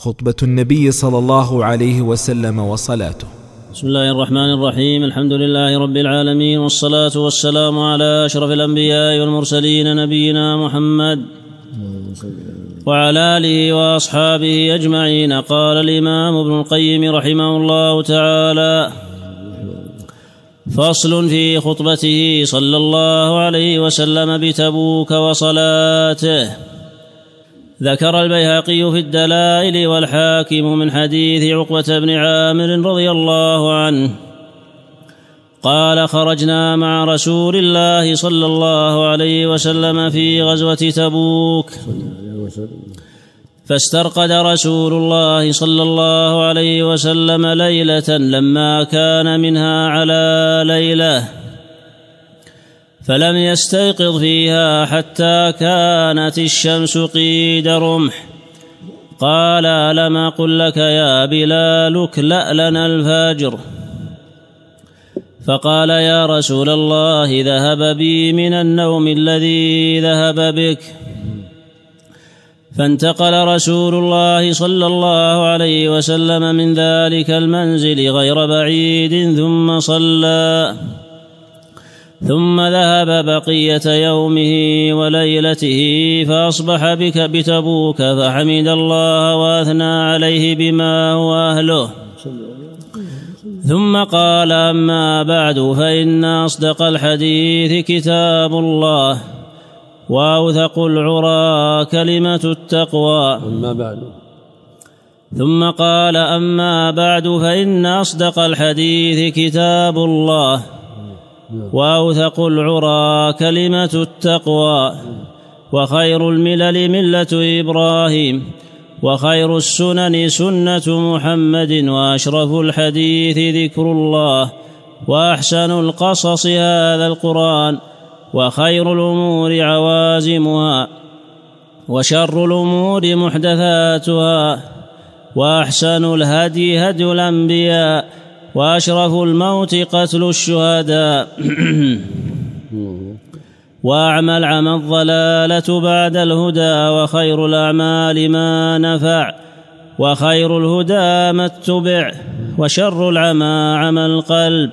خطبة النبي صلى الله عليه وسلم وصلاته. بسم الله الرحمن الرحيم. الحمد لله رب العالمين والصلاة والسلام على أشرف الأنبياء والمرسلين نبينا محمد وعلى آله وأصحابه أجمعين. قال الإمام ابن القيم رحمه الله تعالى فصل في خطبته صلى الله عليه وسلم بتبوك وصلاته. ذكر البيهقي في الدلائل والحاكم من حديث عقبة بن عامر رضي الله عنه قال خرجنا مع رسول الله صلى الله عليه وسلم في غزوة تبوك. فاسترقد رسول الله صلى الله عليه وسلم ليلة لما كان منها على ليلة. فلم يستيقظ فيها حتى كانت الشمس قيد رمح. قال ألم أقل لك يا بلال اكلأ لنا الفجر. فقال يا رسول الله ذهب بي من النوم الذي ذهب بك. فانتقل رسول الله صلى الله عليه وسلم من ذلك المنزل غير بعيد ثم صلى. ثم ذهب بقية يومه وليلته فأصبح بك بتبوك فحمد الله وأثنى عليه بما هو أهله. ثم قال أما بعد فإن أصدق الحديث كتاب الله وأوثق العرى كلمة التقوى. أما بعد. ثم قال أما بعد فإن أصدق الحديث كتاب الله وأوثق العرى كلمة التقوى وخير الملل ملة إبراهيم وخير السنن سنة محمد وأشرف الحديث ذكر الله وأحسن القصص هذا القرآن وخير الأمور عوازمها وشر الأمور محدثاتها وأحسن الهدي هدي الأنبياء وأشرف الموت قتل الشهداء. وأعمى العمى الضلالة بعد الهدى وخير الأعمال ما نفع وخير الهدى ما اتبع وشر العمى عمى القلب.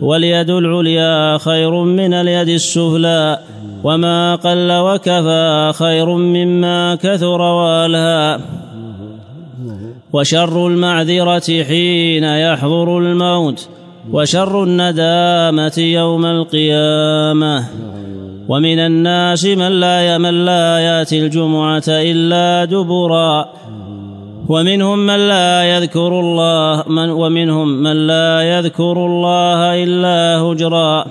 واليد العليا خير من اليد السفلى وما قل وكفى خير مما كثر وألهى. وشر المعذرة حين يحضر الموت وشر الندامة يوم القيامة. ومن الناس من لا من لا يأتي الجمعة إلا دبرا. ومنهم من لا يذكر الله من ومنهم من لا يذكر الله إلا هجرا.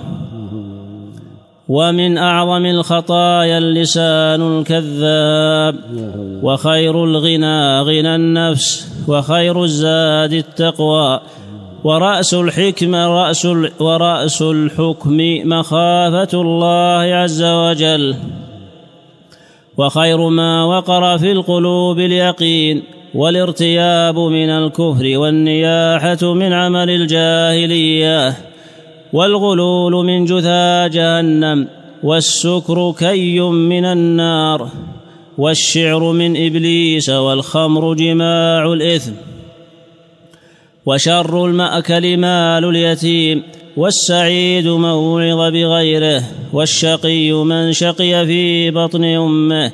ومن أعظم الخطايا اللسان الكذاب وخير الغنى غنى النفس وخير الزاد التقوى ورأس الحكمة رأس ورأس الحكم مخافة الله عز وجل وخير ما وقر في القلوب اليقين والارتياب من الكفر والنياحة من عمل الجاهلية. والغلول من جثى جهنم والسكر كي من النار والشعر من إبليس والخمر جماع الإثم وشر المأكل مال اليتيم والسعيد من وعظ بغيره والشقي من شقي في بطن أمه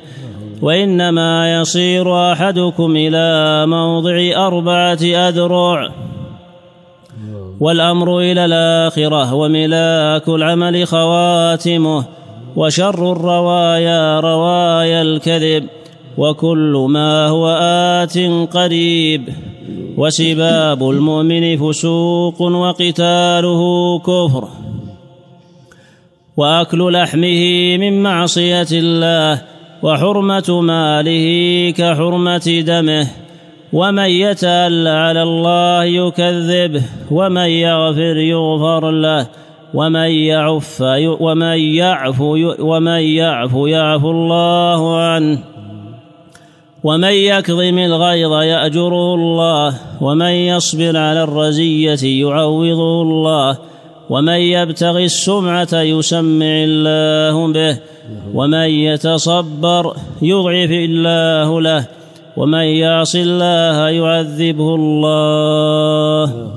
وإنما يصير أحدكم إلى موضع أربعة أذرع. والأمر إلى الآخرة وملاك العمل خواتمه وشر الروايا روايا الكذب وكل ما هو آت قريب. وسباب المؤمن فسوق وقتاله كفر. وأكل لحمه من معصية الله وحرمة ماله كحرمة دمه. ومن يتأل على الله يكذبه ومن يغفر يغفر له ومن يعف ومن يعفو ومن يعفو يعفو الله عنه. ومن يكظم الغيظ يأجره الله ومن يصبر على الرزية يعوضه الله ومن يبتغي السمعة يسمع الله به ومن يتصبر يضعف الله له. ومن يعص الله يعذبه الله.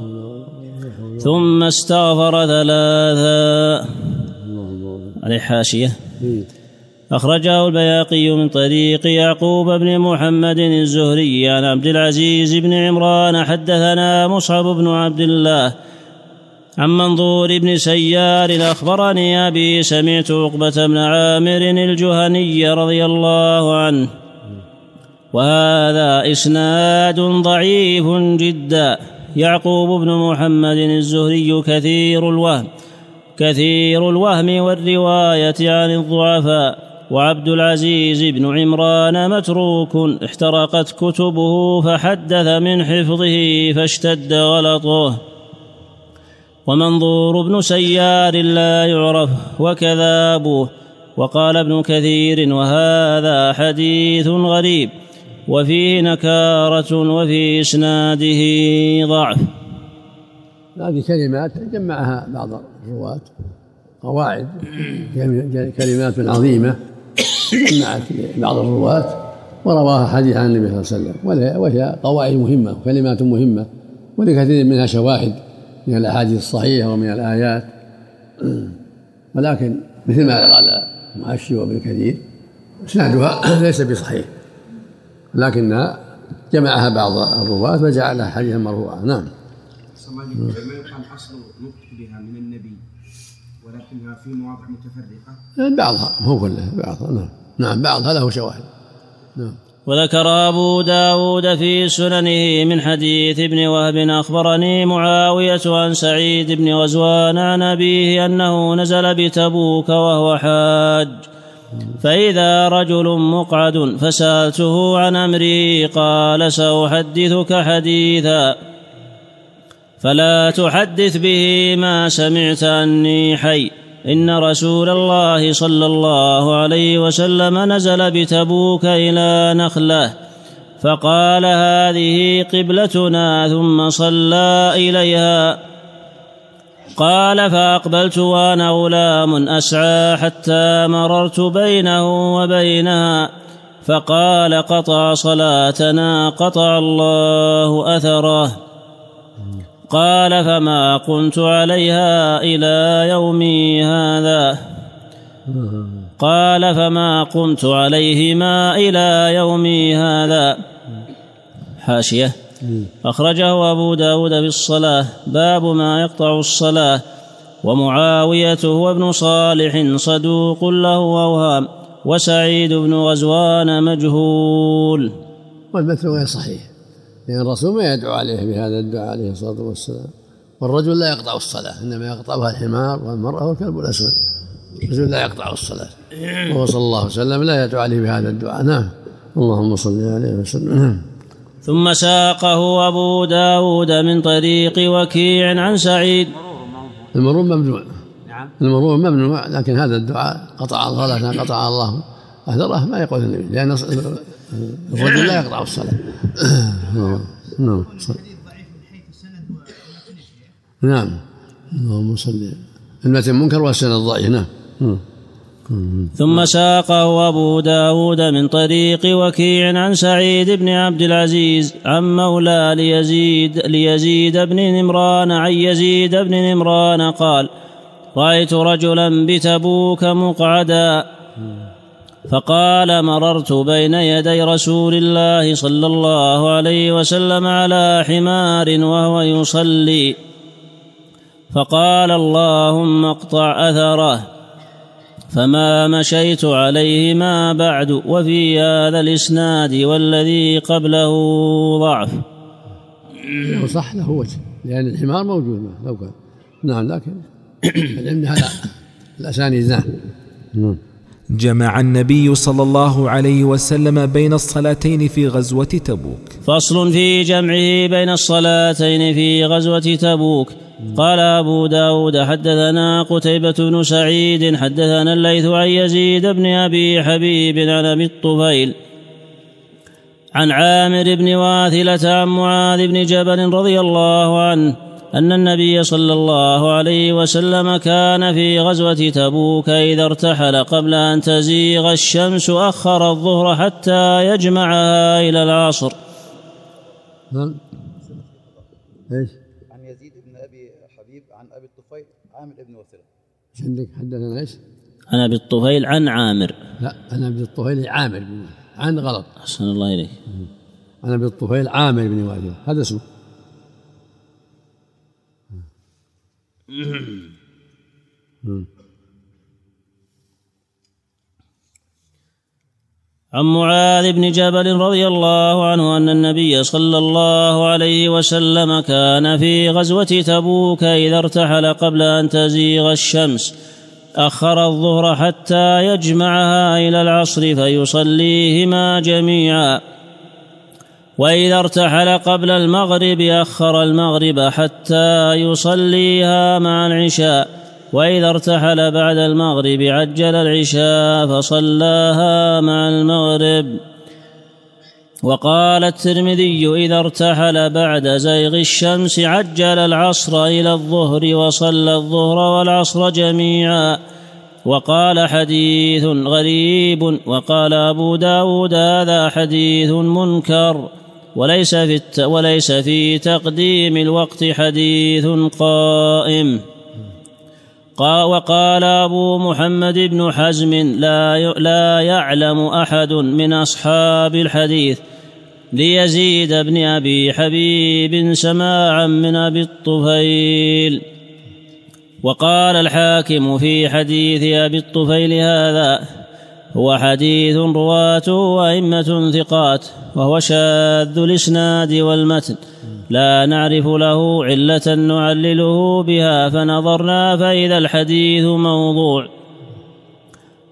ثم استغفر ثلاثا. عليه حاشية. أخرجه البياقي من طريق يعقوب بن محمد الزهري عن عبد العزيز بن عمران حدثنا مصعب بن عبد الله عن منظور بن سيار أخبرني أبي سمعت عقبة بن عامر الجهني رضي الله عنه وهذا إسناد ضعيف جدا. يعقوب بن محمد الزهري كثير الوهم كثير الوهم والرواية عن الضعفاء. وعبد العزيز بن عمران متروك احترقت كتبه فحدث من حفظه فاشتد غلطه. ومنظور بن سيار لا يعرف وكذا أبوه وقال ابن كثير وهذا حديث غريب. وفيه نكارة وفي إسناده ضعف. هذه كلمات جمعها بعض الرواة قواعد كلمات عظيمة جمعت بعض الرواة ورواها حديث عن النبي صلى الله عليه وسلم. وهي قواعد مهمة وكلمات مهمة ولكثير منها شواهد من الأحاديث الصحيحة ومن الآيات. ولكن مثل ما قال المعشي وابن كثير إسنادها ليس بصحيح. لكنها جمعها بعض الرواة فجعلها حديثا مرفوعا نعم. ما يقال أصل نطق بها من النبي ولكنها في مواضع متفرقة. بعضها مو كلها بعضها نعم. نعم بعضها له شواهد. نعم. وذكر أبو داود في سننه من حديث ابن وهب أخبرني معاوية عن سعيد بن غزوان عن أبيه أنه نزل بتبوك وهو حاج. فإذا رجل مقعد فسألته عن أمري قال سأحدثك حديثا. فلا تحدث به ما سمعت أني حي. إن رسول الله صلى الله عليه وسلم نزل بتبوك إلى نخلة. فقال هذه قبلتنا ثم صلى إليها. قال فأقبلت وأنا غلام أسعى حتى مررت بينه وبينها فقال قطع صلاتنا قطع الله أثره. قال فما قمت عليها إلى يومي هذا. قال فما قمت عليهما إلى يومي هذا. حاشية. أخرجه أبو داود في الصلاة. باب ما يقطع الصلاة. ومعاوية هو ابن صالح صدوق له أوهام. وسعيد بن غزوان مجهول. والمثل غير صحيح. لأن الرسول ما يدعو عليه بهذا الدعاء عليه الصلاة والسلام. والرجل لا يقطع الصلاة إنما يقطعها الحمار والمرأة والكلب الأسود الرجل لا يقطع الصلاة. وهو صلى الله عليه وسلم لا يدعو عليه بهذا الدعاء. نعم. اللهم صل عليه وسلم. ثم ساقه أبو داود من طريق وكيع عن سعيد. المرور ممنوع. نعم. المرور ممنوع لكن هذا الدعاء قطع الصلاة قطع الله. أثره ما يقول النبي لأن الرجل لا يقطع الصلاة. نعم. نعم. نعم اللهم صل المتن منكر والسند ضعيف. نعم. ثم ساقه أبو داود من طريق وكيع عن سعيد بن عبد العزيز عن مولى ليزيد ليزيد بن نمران عن يزيد بن نمران قال رأيت رجلا بتبوك مقعدا. فقال مررت بين يدي رسول الله صلى الله عليه وسلم على حمار وهو يصلي. فقال اللهم اقطع أثره. فما مشيت عليهما بعد وفي هذا الإسناد والذي قبله ضعف. صح له وجه لأن الحمار موجود معه لو كان. نعم لكن العلم هذا الأسانيد نعم. جمع النبي صلى الله عليه وسلم بين الصلاتين في غزوة تبوك. فصل في جمعه بين الصلاتين في غزوة تبوك. قال أبو داود حدثنا قتيبة بن سعيد حدثنا الليث عن يزيد بن أبي حبيب عن أبي الطفيل عن عامر بن واثلة عن معاذ بن جبل رضي الله عنه أن النبي صلى الله عليه وسلم كان في غزوة تبوك إذا ارتحل قبل أن تزيغ الشمس أخر الظهر حتى يجمعها إلى العصر نعم إيش؟ عن يزيد بن ابي حبيب عن ابي الطفيل عامر بن إيش عندك؟ حدثنا إيش؟ عن أبي الطفيل عن عامر. لا أنا أبي الطفيل عامر بن عن غلط. أحسن الله إليك. أنا أبي الطفيل عامر بن واثلة هذا اسمه. عن معاذ بن جبل رضي الله عنه أن النبي صلى الله عليه وسلم كان في غزوة تبوك إذا ارتحل قبل أن تزيغ الشمس. أخر الظهر حتى يجمعها إلى العصر فيصليهما جميعا. وإذا ارتحل قبل المغرب أخر المغرب حتى يصليها مع العشاء. وإذا ارتحل بعد المغرب عجل العشاء فصلاها مع المغرب. وقال الترمذي إذا ارتحل بعد زيغ الشمس عجل العصر إلى الظهر وصلى الظهر والعصر جميعا وقال حديث غريب وقال أبو داود هذا حديث منكر وليس في, وليس في تقديم الوقت حديث قائم. وقال أبو محمد بن حزم لا لا يعلم أحد من أصحاب الحديث ليزيد بن أبي حبيب سماعا من أبي الطفيل. وقال الحاكم في حديث أبي الطفيل هذا هو حديث رواته أئمة ثقات وهو شاذ الإسناد والمتن. لا نعرف له علة نعلله بها فنظرنا فإذا الحديث موضوع.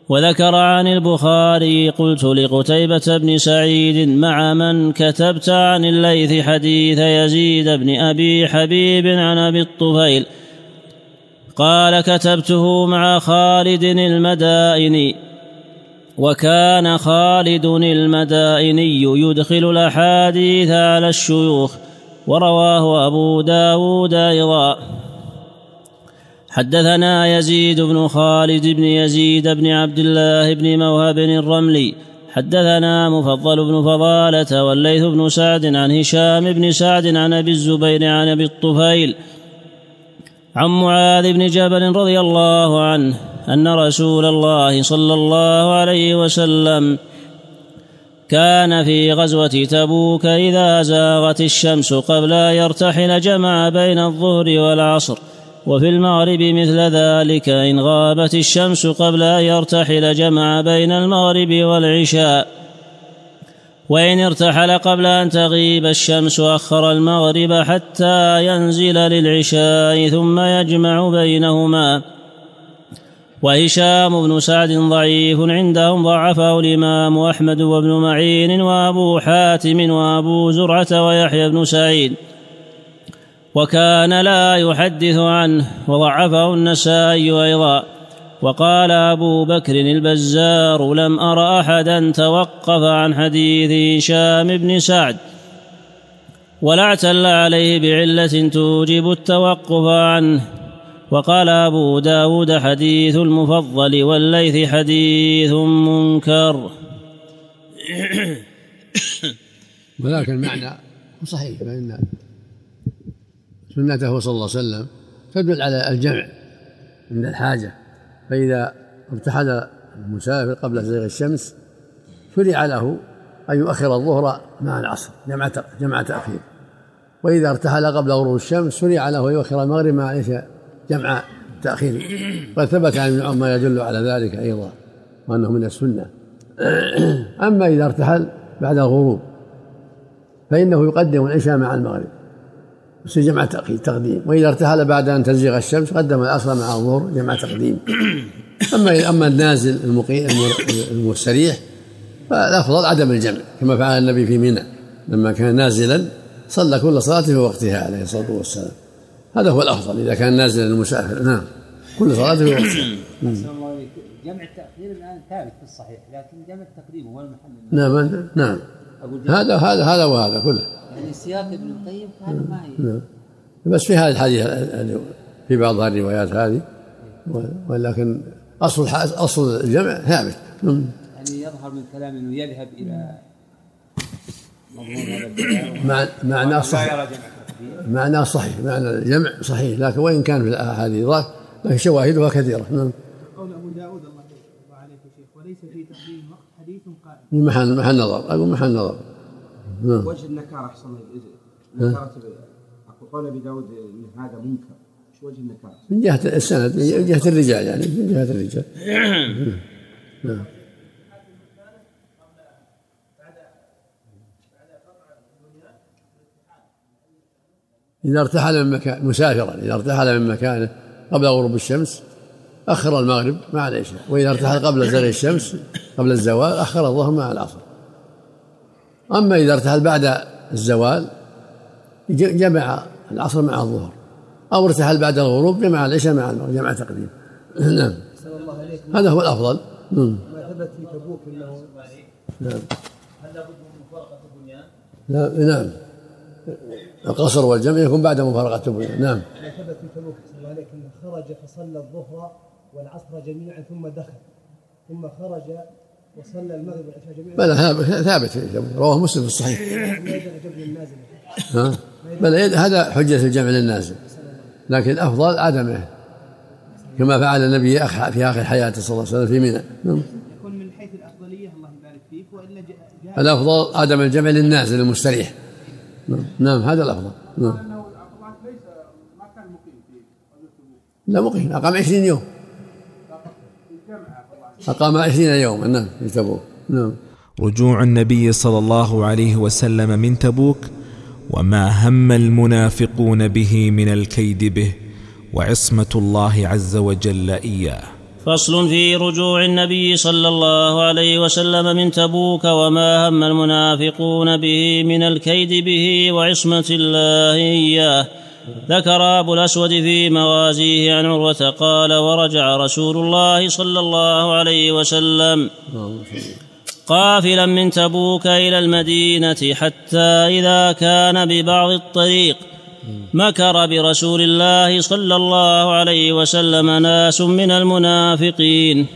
وذكر عن البخاري قلت لقتيبة بن سعيد مع من كتبت عن الليث حديث يزيد بن أبي حبيب عن أبي الطفيل؟ قال كتبته مع خالد المدائني وكان خالد المدائني يدخل الأحاديث على الشيوخ. ورواه أبو داود أيضا. حدثنا يزيد بن خالد بن يزيد بن عبد الله بن موهب الرملي. حدثنا مفضل بن فضالة والليث بن سعد عن هشام بن سعد عن أبي الزبير عن أبي الطفيل. عن معاذ بن جبل رضي الله عنه أن رسول الله صلى الله عليه وسلم كان في غزوة تبوك إذا زاغت الشمس قبل أن يرتحل جمع بين الظهر والعصر وفي المغرب مثل ذلك إن غابت الشمس قبل أن يرتحل جمع بين المغرب والعشاء. وإن ارتحل قبل أن تغيب الشمس أخر المغرب حتى ينزل للعشاء ثم يجمع بينهما. وهشام بن سعد ضعيف عندهم ضعفه الإمام أحمد وابن معين وأبو حاتم وأبو زرعة ويحيى بن سعيد. وكان لا يحدث عنه وضعفه النسائي أيضا. وقال أبو بكر البزار لم أر أحدا توقف عن حديث هشام بن سعد. ولا اعتل عليه بعلة توجب التوقف عنه. وقال أبو داود حديث المفضل والليث حديث منكر. ولكن المعنى صحيح فإن سنته صلى الله عليه وسلم تدل على الجمع عند الحاجة. فإذا ارتحل المسافر قبل زيغ الشمس شرع له أن يؤخر الظهر مع العصر جمع جمع تأخير. وإذا ارتحل قبل غروب الشمس شرع له أن يؤخر المغرب مع جمع تأخير. وقد ثبت عن ابن ما يدل على ذلك أيضا وأنه من السنة. أما إذا ارتحل بعد الغروب فإنه يقدم العشاء مع المغرب يصير جمع تأخير تقديم. وإذا ارتحل بعد أن تزيغ الشمس قدم العصر مع الظهر جمع تقديم. أما أما النازل المقيم المستريح فالأفضل عدم الجمع كما فعل النبي في منى. لما كان نازلا صلى كل صلاة في وقتها عليه الصلاة والسلام. هذا هو الأفضل إذا كان نازلا المسافر. نعم. كل صلاة في وقتها جمع التأخير الآن ثابت في الصحيح لكن جمع التقديم هو المحل. نعم نعم هذا هذا هذا وهذا كله. يعني سياق ابن القيم هذا ما نعم. بس في هذه الحديث في بعض الروايات هذه. ولكن أصل أصل الجمع ثابت. يعني يظهر من كلام إنه يذهب إلى مع معناه صحيح معناه صحيح معنى الجمع صحيح لكن وإن كان في الاحاديث لكن شواهدها كثيرة. نعم. قول أبو داود الله عليك شيخ وليس في تقديم وقت حديث قائم. محل محل نظر أقول محل نظر. نعم. وجه النكارة أحسن نكارة قول أبي داود إن هذا منكر. إيش وجه النكارة؟ من جهة السند من جهة الرجال يعني من جهة الرجال. نعم. إذا ارتحل من مكان مسافرا إذا ارتحل من مكانه قبل غروب الشمس أخر المغرب مع العشاء وإذا ارتحل قبل زوال الشمس قبل الزوال أخر الظهر مع العصر. أما إذا ارتحل بعد الزوال جمع العصر مع الظهر أو ارتحل بعد الغروب جمع العشاء مع المغرب جمع تقديم. نعم. هذا هو الأفضل. نعم ما ثبت في تبوك أنه نعم. هل لابد من مفارقة البنيان؟ نعم. القصر والجمع يكون بعد مفارقة البنيان نعم. ثبت في تبوك صلى الله عليه وسلم خرج فصلى الظهر والعصر جميعا ثم دخل ثم خرج وصلى المغرب والعشاء جميعا. بلى ثابت في رواه مسلم في الصحيح. ها؟ بل هذا حجة الجمع للنازل. لكن الأفضل عدمه. كما فعل النبي في آخر حياته صلى الله عليه وسلم في منى. نعم. يكون من حيث الأفضلية الله يبارك فيك وإلا جاء الأفضل عدم الجمع للنازل المستريح. نعم, نعم هذا الأفضل. نعم. لا مقيم. أقام عشرين يوم. أقام عشرين يوما نعم في تبوك. نعم. رجوع النبي صلى الله عليه وسلم من تبوك وما هم المنافقون به من الكيد به وعصمة الله عز وجل إياه. فصل في رجوع النبي صلى الله عليه وسلم من تبوك وما هم المنافقون به من الكيد به وعصمة الله إياه. ذكر أبو الأسود في موازيه عن عروة قال ورجع رسول الله صلى الله عليه وسلم قافلا من تبوك إلى المدينة حتى إذا كان ببعض الطريق مكر برسول الله صلى الله عليه وسلم ناس من المنافقين.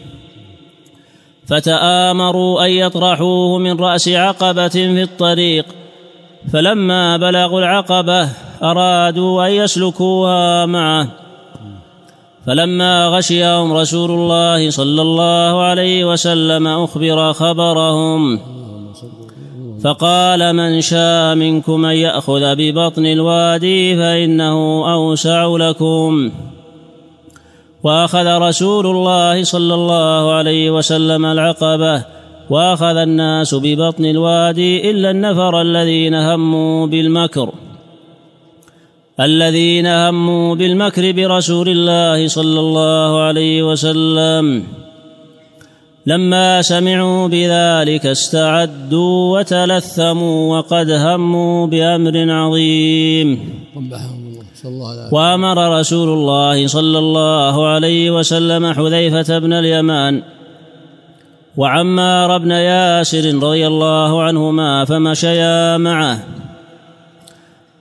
فتآمروا أن يطرحوه من رأس عقبة في الطريق. فلما بلغوا العقبة أرادوا أن يسلكوها معه. فلما غشيهم رسول الله صلى الله عليه وسلم أخبر خبرهم. فقال من شاء منكم أن يأخذ ببطن الوادي فإنه أوسع لكم. وأخذ رسول الله صلى الله عليه وسلم العقبة وأخذ الناس ببطن الوادي إلا النفر الذين هموا بالمكر. الذين هموا بالمكر برسول الله صلى الله عليه وسلم. لما سمعوا بذلك استعدوا وتلثموا وقد هموا بأمر عظيم. وأمر رسول الله صلى الله عليه وسلم حذيفة بن اليمان وعمار بن ياسر رضي الله عنهما فمشيا معه.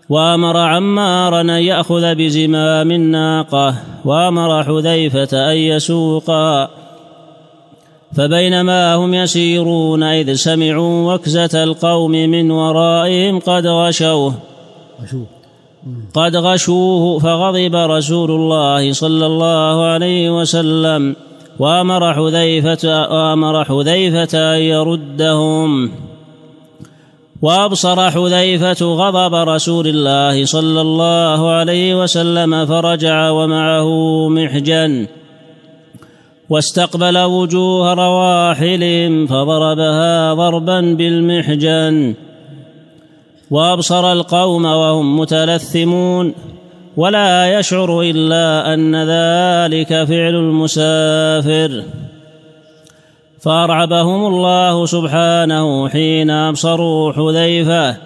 وأمر عمارا أن يأخذ بزمام الناقة. وأمر حذيفة أن يسوقا. فبينما هم يسيرون إذ سمعوا وكزة القوم من ورائهم قد غشوه. قد غشوه فغضب رسول الله صلى الله عليه وسلم وأمر حذيفة وأمر حذيفة أن يردهم. وأبصر حذيفة غضب رسول الله صلى الله عليه وسلم فرجع ومعه محجن. واستقبل وجوه رواحلهم فضربها ضربا بالمحجن. وأبصر القوم وهم متلثمون ولا يشعر إلا أن ذلك فعل المسافر. فأرعبهم الله سبحانه حين أبصروا حذيفة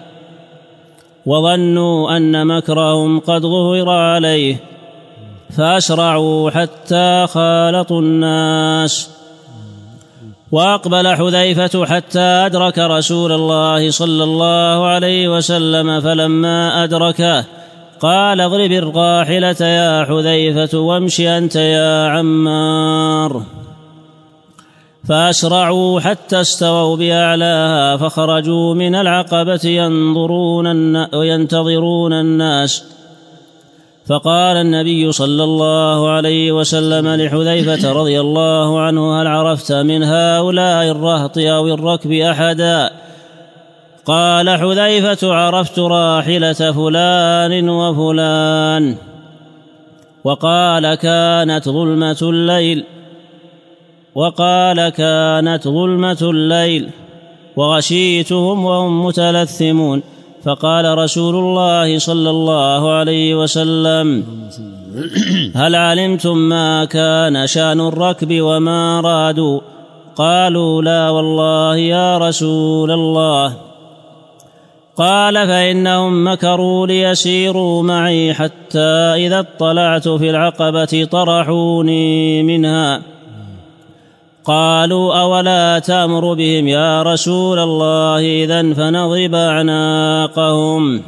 وظنوا أن مكرهم قد ظهر عليه. فاسرعوا حتى خالطوا الناس. وأقبل حذيفة حتى أدرك رسول الله صلى الله عليه وسلم فلما أدركه قال اضرب الراحلة يا حذيفة وامش أنت يا عمار. فأسرعوا حتى استووا بأعلاها فخرجوا من العقبة ينظرون وينتظرون الناس. فقال النبي صلى الله عليه وسلم لحذيفة رضي الله عنه هل عرفت من هؤلاء الرهط أو الركب أحدا؟ قال حذيفة عرفت راحلة فلان وفلان. وقال كانت ظلمة الليل. وقال كانت ظلمة الليل. وغشيتهم وهم متلثمون. فقال رسول الله صلى الله عليه وسلم هل علمتم ما كان شأن الركب وما رادوا قالوا لا والله يا رسول الله. قال فإنهم مكروا ليسيروا معي حتى إذا اطلعت في العقبة طرحوني منها. قالوا أولا تأمر بهم يا رسول الله إذا فنضرب أعناقهم.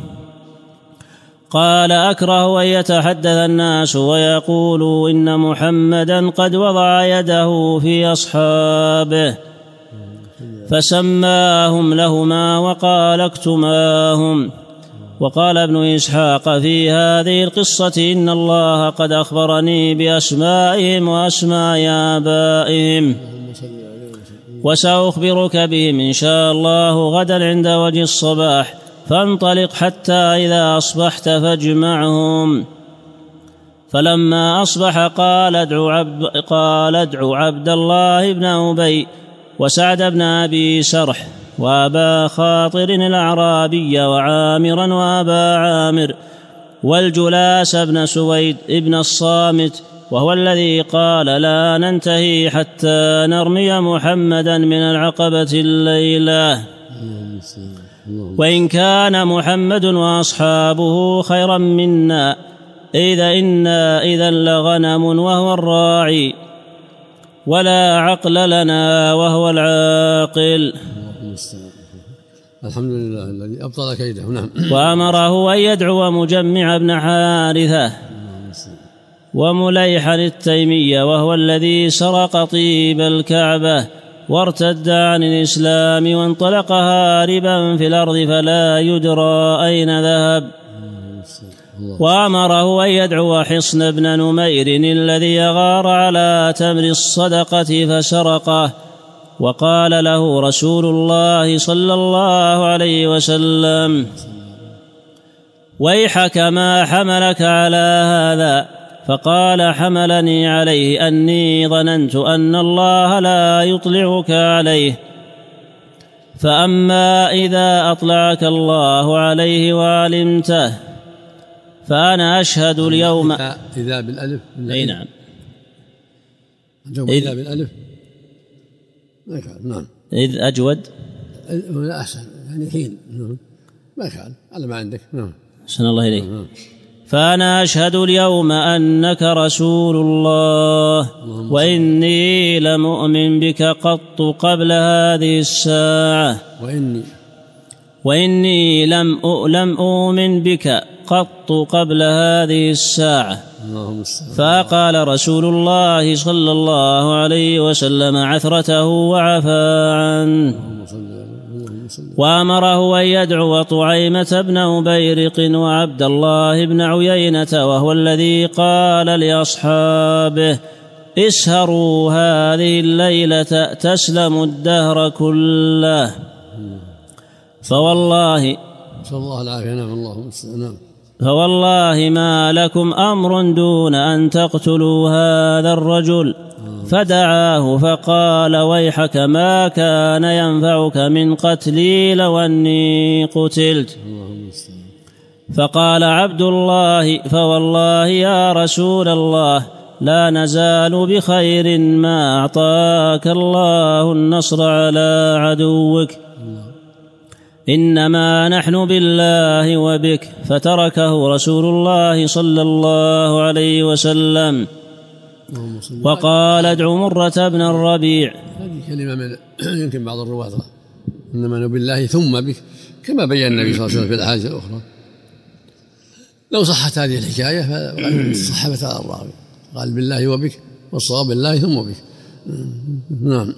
قال أكره أن يتحدث الناس ويقولوا إن محمدا قد وضع يده في أصحابه. فسماهم لهما وقال اكتماهم. وقال ابن إسحاق في هذه القصة إن الله قد أخبرني بأسمائهم وأسماء آبائهم. وسأخبرك بهم إن شاء الله غدا عند وجه الصباح فانطلق حتى إذا أصبحت فاجمعهم. فلما أصبح قال ادعو عبد قال ادعو عبد الله بن أبي وسعد بن أبي سرح. وأبا خاطر الأعرابي وعامرا وأبا عامر والجلاس بن سويد ابن الصامت وهو الذي قال لا ننتهي حتى نرمي محمدا من العقبة الليلة. وإن كان محمد وأصحابه خيرا منا اذا إنا إذا لغنم وهو الراعي ولا عقل لنا وهو العاقل. الحمد لله الذي أبطل كيده. نعم. وأمره أن يدعو مجمع بن حارثة ومليحا التيمية وهو الذي سرق طيب الكعبة وارتد عن الإسلام وانطلق هاربا في الأرض فلا يدرى أين ذهب. وأمره أن يدعو حصن بن نمير الذي يغار على تمر الصدقة فسرقه. وقال له رسول الله صلى الله عليه وسلم ويحك ما حملك على هذا. فقال حملني عليه أني ظننت أن الله لا يطلعك عليه. فأما إذا أطلعك الله عليه وعلمته فأنا أشهد اليوم إذا بالألف أي نعم. إذا بالألف. ما كان نعم. إذ أجود؟ لا أحسن يعني حين نعم. ما كان على ما عندك نعم. أحسن الله إليك. نعم. فأنا أشهد اليوم أنك رسول الله وإني لمؤمن بك قط قبل هذه الساعة. وإني. وإني لم لم أؤمن بك قط قبل هذه الساعة. فقال رسول الله صلى الله عليه وسلم عثرته وعفى عنه وأمره أن يدعو طعيمة بن أبيرق وعبد الله بن عيينة وهو الذي قال لأصحابه اسهروا هذه الليلة تسلم الدهر كله. فوالله نسأل الله العافية. نعم اللهم نعم. فوالله ما لكم أمر دون أن تقتلوا هذا الرجل. فدعاه فقال ويحك ما كان ينفعك من قتلي لو أني قتلت. فقال عبد الله فوالله يا رسول الله لا نزال بخير ما أعطاك الله النصر على عدوك. إنما نحن بالله وبك. فتركه رسول الله صلى الله عليه وسلم. وقال ادع مرة بن الربيع. هذه كلمة من يمكن بعض الرواة. إنما بالله ثم بك. كما بين النبي صلى الله عليه وسلم في الأحاديث الأخرى. لو صحت هذه الحكاية فصحبت على الراوي. قال بالله وبك والصواب بالله ثم بك. نعم.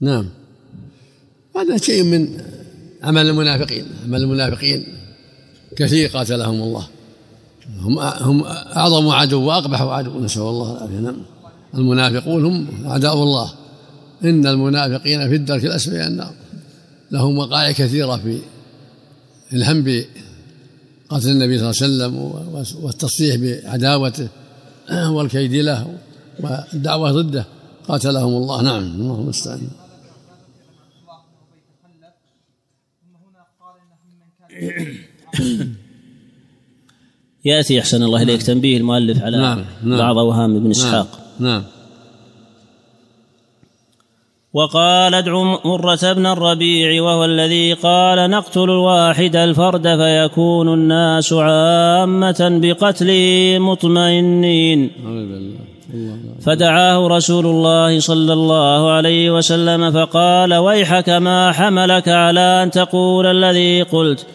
نعم. هذا شيء من عمل المنافقين. عمل المنافقين كثير قاتلهم الله. هم هم أعظم عدو وأقبح عدو نسأل الله العافية. نعم. المنافقون هم أعداء الله. إن المنافقين في الدرك الأسفل النار. لهم وقائع كثيرة في الهم بقتل النبي صلى الله عليه وسلم والتصريح بعداوته والكيد له والدعوة ضده. قاتلهم الله. نعم. اللهم المستعان يأتي أحسن الله إليك تنبيه المؤلف على نعم نعم. بعض أوهام ابن إسحاق. نعم, نعم وقال ادع مرة بن الربيع وهو الذي قال نقتل الواحد الفرد فيكون الناس عامة بقتله مطمئنين. فدعاه رسول الله صلى الله عليه وسلم فقال ويحك ما حملك على أن تقول الذي قلت.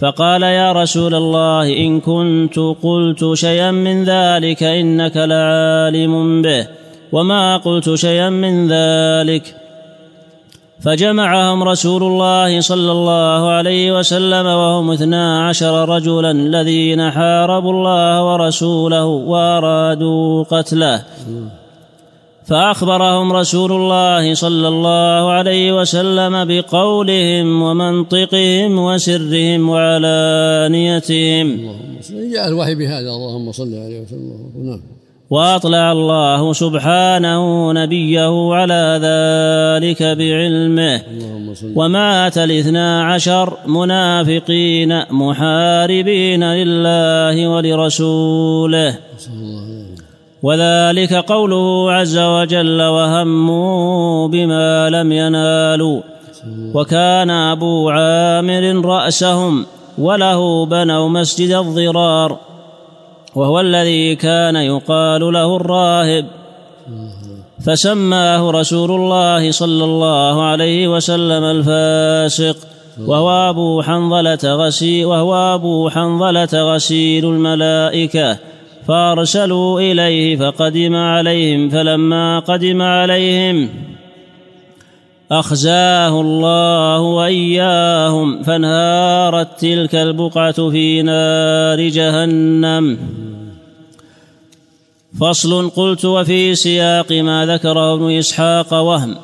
فقال يا رسول الله إن كنت قلت شيئا من ذلك إنك لعالم به وما قلت شيئا من ذلك. فجمعهم رسول الله صلى الله عليه وسلم وهم اثنا عشر رجلا الذين حاربوا الله ورسوله وأرادوا قتله. فأخبرهم رسول الله صلى الله عليه وسلم بقولهم ومنطقهم وسرهم وعلانيتهم. اللهم جاء الوحي بهذا اللهم صل عليه وسلم. نعم. وأطلع الله سبحانه نبيه على ذلك بعلمه. ومات الاثنا عشر منافقين محاربين لله ولرسوله. وذلك قوله عز وجل وهموا بما لم ينالوا وكان أبو عامر رأسهم وله بنوا مسجد الضرار وهو الذي كان يقال له الراهب فسماه رسول الله صلى الله عليه وسلم الفاسق وهو أبو حنظلة غسيل وهو أبو حنظلة غسيل الملائكة فارسلوا إليه فقدم عليهم فلما قدم عليهم أخزاه الله وإياهم فانهارت تلك البقعة في نار جهنم. فصل قلت وفي سياق ما ذكره ابن إسحاق وهم.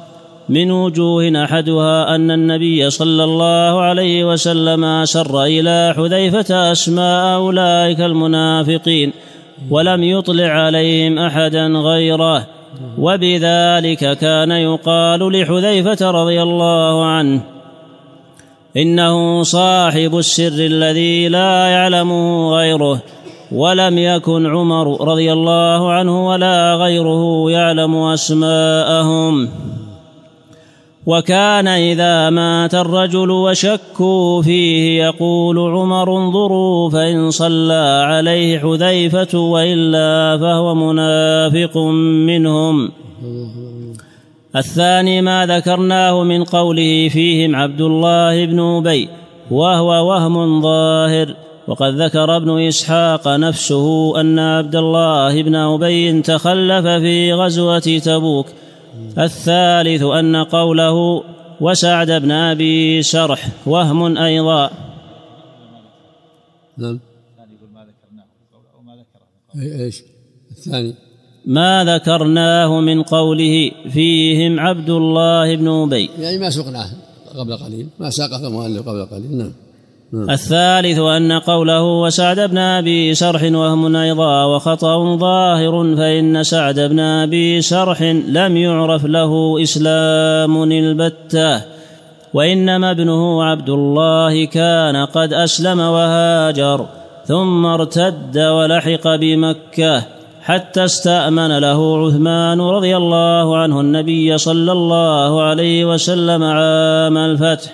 من وجوه أحدها أن النبي صلى الله عليه وسلم اسر إلى حذيفة أسماء أولئك المنافقين. ولم يطلع عليهم أحدا غيره. وبذلك كان يقال لحذيفة رضي الله عنه إنه صاحب السر الذي لا يعلمه غيره ولم يكن عمر رضي الله عنه ولا غيره يعلم أسماءهم. وكان إذا مات الرجل وشكوا فيه يقول عمر انظروا فإن صلى عليه حذيفة وإلا فهو منافق منهم. الثاني ما ذكرناه من قوله فيهم عبد الله بن أبي وهو وهم ظاهر وقد ذكر ابن إسحاق نفسه أن عبد الله بن أبي تخلف في غزوة تبوك. الثالث أن قوله وسعد بن أبي شرح وهم أيضا. نعم. إيش؟ الثاني. ما ذكرناه من قوله فيهم عبد الله بن أبي. يعني ما سقناه قبل قليل ما ساقه المؤلف قبل قليل نعم. الثالث أن قوله وسعد بن أبي سرح وهم أيضا وخطأ ظاهر فإن سعد بن أبي سرح لم يعرف له إسلام البتة وإنما ابنه عبد الله كان قد أسلم وهاجر ثم ارتد ولحق بمكة. حتى استأمن له عثمان رضي الله عنه النبي صلى الله عليه وسلم عام الفتح.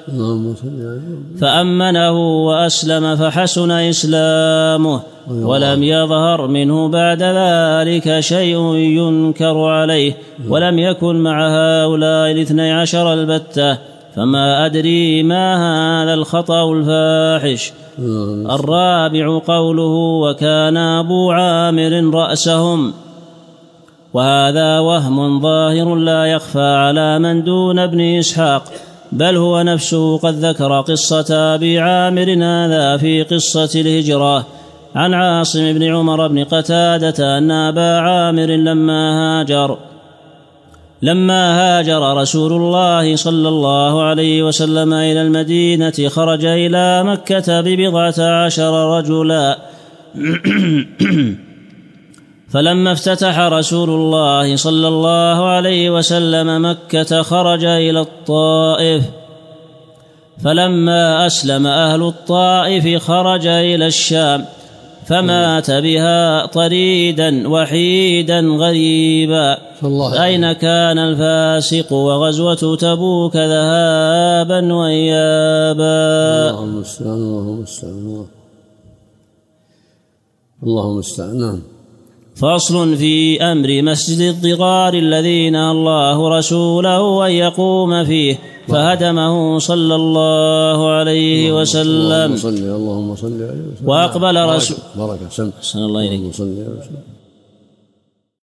فأمنه وأسلم فحسن إسلامه ولم يظهر منه بعد ذلك شيء ينكر عليه ولم يكن مع هؤلاء الاثني عشر البتة. فما أدري ما هذا الخطأ الفاحش. الرابع قوله وكان أبو عامر رأسهم. وهذا وهم ظاهر لا يخفى على من دون ابن إسحاق. بل هو نفسه قد ذكر قصة أبي عامر هذا في قصة الهجرة. عن عاصم بن عمر بن قتادة أن أبا عامر لما هاجر لما هاجر رسول الله صلى الله عليه وسلم إلى المدينة خرج إلى مكة ببضعة عشر رجلا. فلما افتتح رسول الله صلى الله عليه وسلم مكة خرج إلى الطائف. فلما أسلم أهل الطائف خرج إلى الشام. فمات بها طريدا وحيدا غريبا. أين كان الفاسق وغزوة تبوك ذهابا وإيابا؟ اللهم المستعان اللهم المستعان اللهم نعم. فصل في أمر مسجد الضغار الذي نهى الله رسوله أن يقوم فيه فهدمه صلى الله عليه اللهم وسلم. صل اللهم صل عليه وسلم. بركة- رسول الله عليه